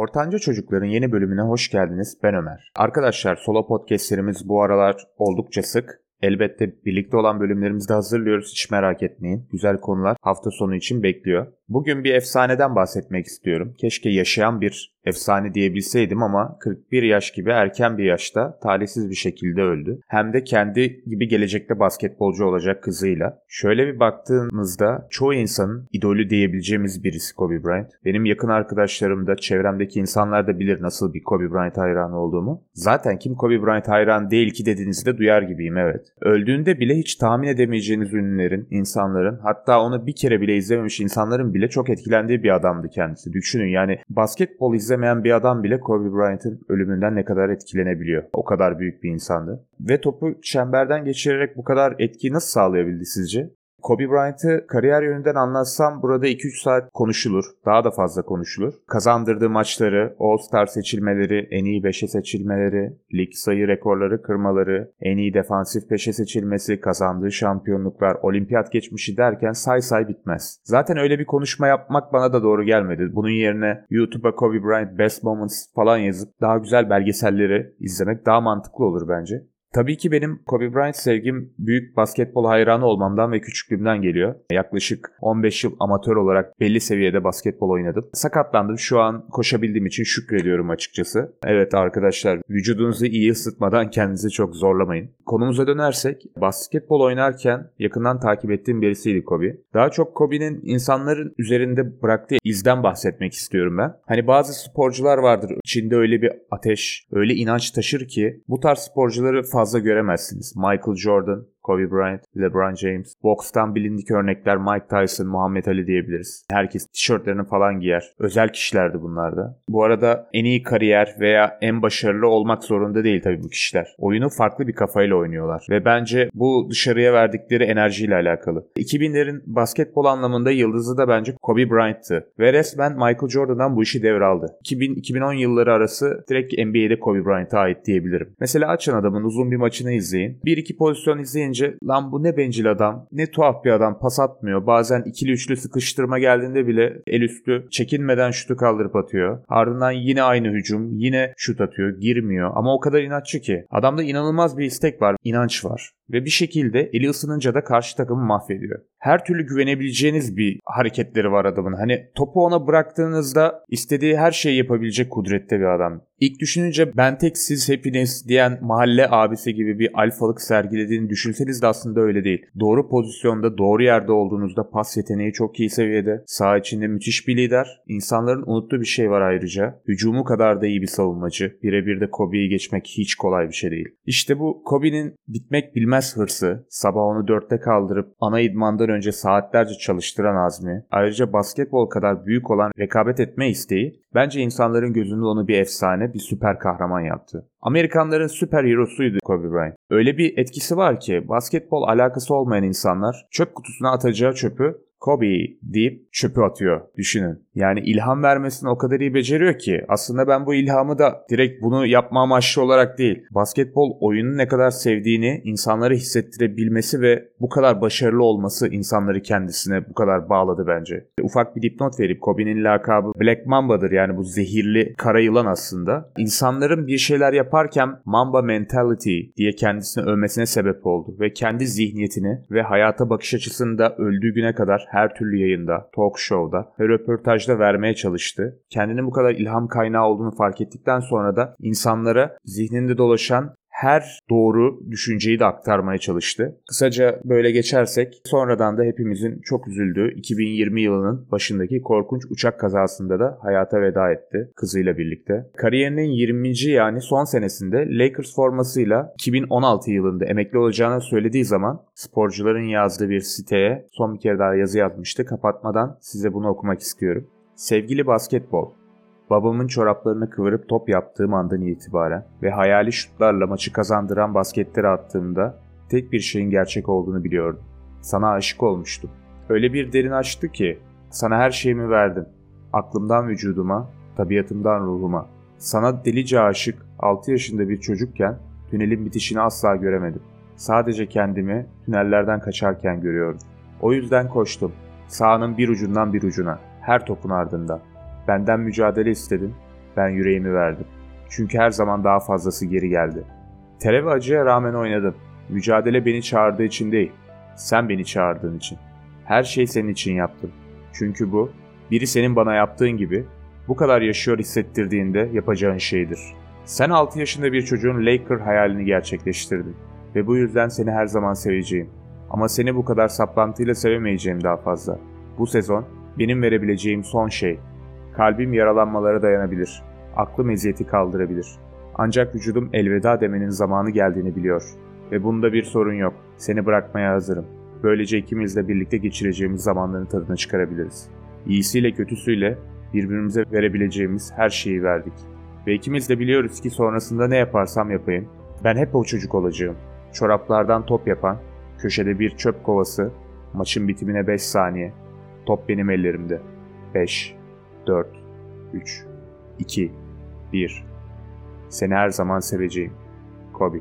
Ortanca Çocukların yeni bölümüne hoş geldiniz. Ben Ömer. Arkadaşlar solo podcastlerimiz bu aralar oldukça sık. Elbette birlikte olan bölümlerimizi de hazırlıyoruz. Hiç merak etmeyin. Güzel konular hafta sonu için bekliyor. Bugün bir efsaneden bahsetmek istiyorum. Keşke yaşayan bir efsane diyebilseydim ama 41 yaş gibi erken bir yaşta talihsiz bir şekilde öldü. Hem de kendi gibi gelecekte basketbolcu olacak kızıyla. Şöyle bir baktığımızda çoğu insanın idolü diyebileceğimiz birisi Kobe Bryant. Benim yakın arkadaşlarım da çevremdeki insanlar da bilir nasıl bir Kobe Bryant hayranı olduğumu. Zaten kim Kobe Bryant hayran değil ki dediğinizde duyar gibiyim evet. Öldüğünde bile hiç tahmin edemeyeceğiniz ünlülerin, insanların hatta onu bir kere bile izlememiş insanların bile çok etkilendiği bir adamdı kendisi. Düşünün yani basketbol izlemeyen bir adam bile Kobe Bryant'ın ölümünden ne kadar etkilenebiliyor. O kadar büyük bir insandı. Ve topu çemberden geçirerek bu kadar etkiyi nasıl sağlayabildi sizce? Kobe Bryant'ı kariyer yönünden anlatsam burada 2-3 saat konuşulur. Daha da fazla konuşulur. Kazandırdığı maçları, All-Star seçilmeleri, en iyi 5'e seçilmeleri, lig sayı rekorları kırmaları, en iyi defansif 5'e seçilmesi, kazandığı şampiyonluklar, olimpiyat geçmişi derken say say bitmez. Zaten öyle bir konuşma yapmak bana da doğru gelmedi. Bunun yerine YouTube'a Kobe Bryant Best Moments falan yazıp daha güzel belgeselleri izlemek daha mantıklı olur bence. Tabii ki benim Kobe Bryant sevgim büyük basketbol hayranı olmamdan ve küçüklüğümden geliyor. Yaklaşık 15 yıl amatör olarak belli seviyede basketbol oynadım. Sakatlandım. Şu an koşabildiğim için şükrediyorum açıkçası. Evet arkadaşlar vücudunuzu iyi ısıtmadan kendinizi çok zorlamayın. Konumuza dönersek basketbol oynarken yakından takip ettiğim birisiydi Kobe. Daha çok Kobe'nin insanların üzerinde bıraktığı izden bahsetmek istiyorum ben. Hani bazı sporcular vardır içinde öyle bir ateş, öyle inanç taşır ki bu tarz sporcuları fazla göremezsiniz. Michael Jordan, Kobe Bryant, LeBron James. Bokstan bilindik örnekler Mike Tyson, Muhammed Ali diyebiliriz. Herkes tişörtlerini falan giyer. Özel kişilerdi bunlar da. Bu arada en iyi kariyer veya en başarılı olmak zorunda değil tabii bu kişiler. Oyunu farklı bir kafayla oynuyorlar. Ve bence bu dışarıya verdikleri enerjiyle alakalı. 2000'lerin basketbol anlamında yıldızı da bence Kobe Bryant'tı. Ve resmen Michael Jordan'dan bu işi devraldı. 2000-2010 yılları arası direkt NBA'de Kobe Bryant'a ait diyebilirim. Mesela açın adamın uzun bir maçını izleyin. Bir iki pozisyon izleyince lan bu ne bencil adam, ne tuhaf bir adam pas atmıyor. Bazen ikili üçlü sıkıştırma geldiğinde bile el üstü çekinmeden şutu kaldırıp atıyor. Ardından yine aynı hücum, yine şut atıyor, girmiyor. Ama o kadar inatçı ki. Adamda inanılmaz bir istek var, inanç var ve bir şekilde eli ısınınca da karşı takımı mahvediyor. Her türlü güvenebileceğiniz bir hareketleri var adamın. Hani topu ona bıraktığınızda istediği her şeyi yapabilecek kudrette bir adam. İlk düşününce ben tek siz hepiniz diyen mahalle abisi gibi bir alfalık sergilediğini düşünseniz de aslında öyle değil. Doğru pozisyonda doğru yerde olduğunuzda pas yeteneği çok iyi seviyede. Sağ içinde müthiş bir lider. İnsanların unuttuğu bir şey var ayrıca. Hücumu kadar da iyi bir savunmacı. Birebir de Kobe'yi geçmek hiç kolay bir şey değil. İşte bu Kobe'nin bitmek bilmez bitmez hırsı, sabah onu dörtte kaldırıp ana idmandan önce saatlerce çalıştıran azmi, ayrıca basketbol kadar büyük olan rekabet etme isteği bence insanların gözünde onu bir efsane, bir süper kahraman yaptı. Amerikanların süper herosuydu Kobe Bryant. Öyle bir etkisi var ki basketbol alakası olmayan insanlar çöp kutusuna atacağı çöpü Kobe deyip çöpü atıyor. Düşünün. Yani ilham vermesini o kadar iyi beceriyor ki aslında ben bu ilhamı da direkt bunu yapma amaçlı olarak değil. Basketbol oyunu ne kadar sevdiğini insanlara hissettirebilmesi ve bu kadar başarılı olması insanları kendisine bu kadar bağladı bence. Ufak bir dipnot verip Kobe'nin lakabı Black Mamba'dır yani bu zehirli kara yılan aslında. İnsanların bir şeyler yaparken Mamba mentality diye kendisini övmesine sebep oldu ve kendi zihniyetini ve hayata bakış açısını da öldüğü güne kadar her türlü yayında, talk show'da ve röportajda vermeye çalıştı. Kendinin bu kadar ilham kaynağı olduğunu fark ettikten sonra da insanlara zihninde dolaşan her doğru düşünceyi de aktarmaya çalıştı. Kısaca böyle geçersek sonradan da hepimizin çok üzüldüğü 2020 yılının başındaki korkunç uçak kazasında da hayata veda etti kızıyla birlikte. Kariyerinin 20. yani son senesinde Lakers formasıyla 2016 yılında emekli olacağını söylediği zaman sporcuların yazdığı bir siteye son bir kere daha yazı yazmıştı. Kapatmadan size bunu okumak istiyorum. Sevgili basketbol, Babamın çoraplarını kıvırıp top yaptığım andan itibaren ve hayali şutlarla maçı kazandıran basketleri attığımda tek bir şeyin gerçek olduğunu biliyordum. Sana aşık olmuştum. Öyle bir derin aşktı ki sana her şeyimi verdim. Aklımdan vücuduma, tabiatımdan ruhuma. Sana delice aşık 6 yaşında bir çocukken tünelin bitişini asla göremedim. Sadece kendimi tünellerden kaçarken görüyordum. O yüzden koştum. Sahanın bir ucundan bir ucuna, her topun ardında. Benden mücadele istedin. Ben yüreğimi verdim. Çünkü her zaman daha fazlası geri geldi. Tere ve acıya rağmen oynadım. Mücadele beni çağırdığı için değil, sen beni çağırdığın için. Her şeyi senin için yaptım. Çünkü bu, biri senin bana yaptığın gibi bu kadar yaşıyor hissettirdiğinde yapacağın şeydir. Sen 6 yaşında bir çocuğun Laker hayalini gerçekleştirdin. Ve bu yüzden seni her zaman seveceğim. Ama seni bu kadar saplantıyla sevemeyeceğim daha fazla. Bu sezon benim verebileceğim son şey. Kalbim yaralanmalara dayanabilir. Aklım eziyeti kaldırabilir. Ancak vücudum elveda demenin zamanı geldiğini biliyor. Ve bunda bir sorun yok. Seni bırakmaya hazırım. Böylece ikimiz de birlikte geçireceğimiz zamanların tadını çıkarabiliriz. İyisiyle kötüsüyle birbirimize verebileceğimiz her şeyi verdik. Ve ikimiz de biliyoruz ki sonrasında ne yaparsam yapayım, ben hep o çocuk olacağım. Çoraplardan top yapan, köşede bir çöp kovası, maçın bitimine 5 saniye. Top benim ellerimde. 5, 4, 3, 2, 1. Seni her zaman seveceğim. Kobe.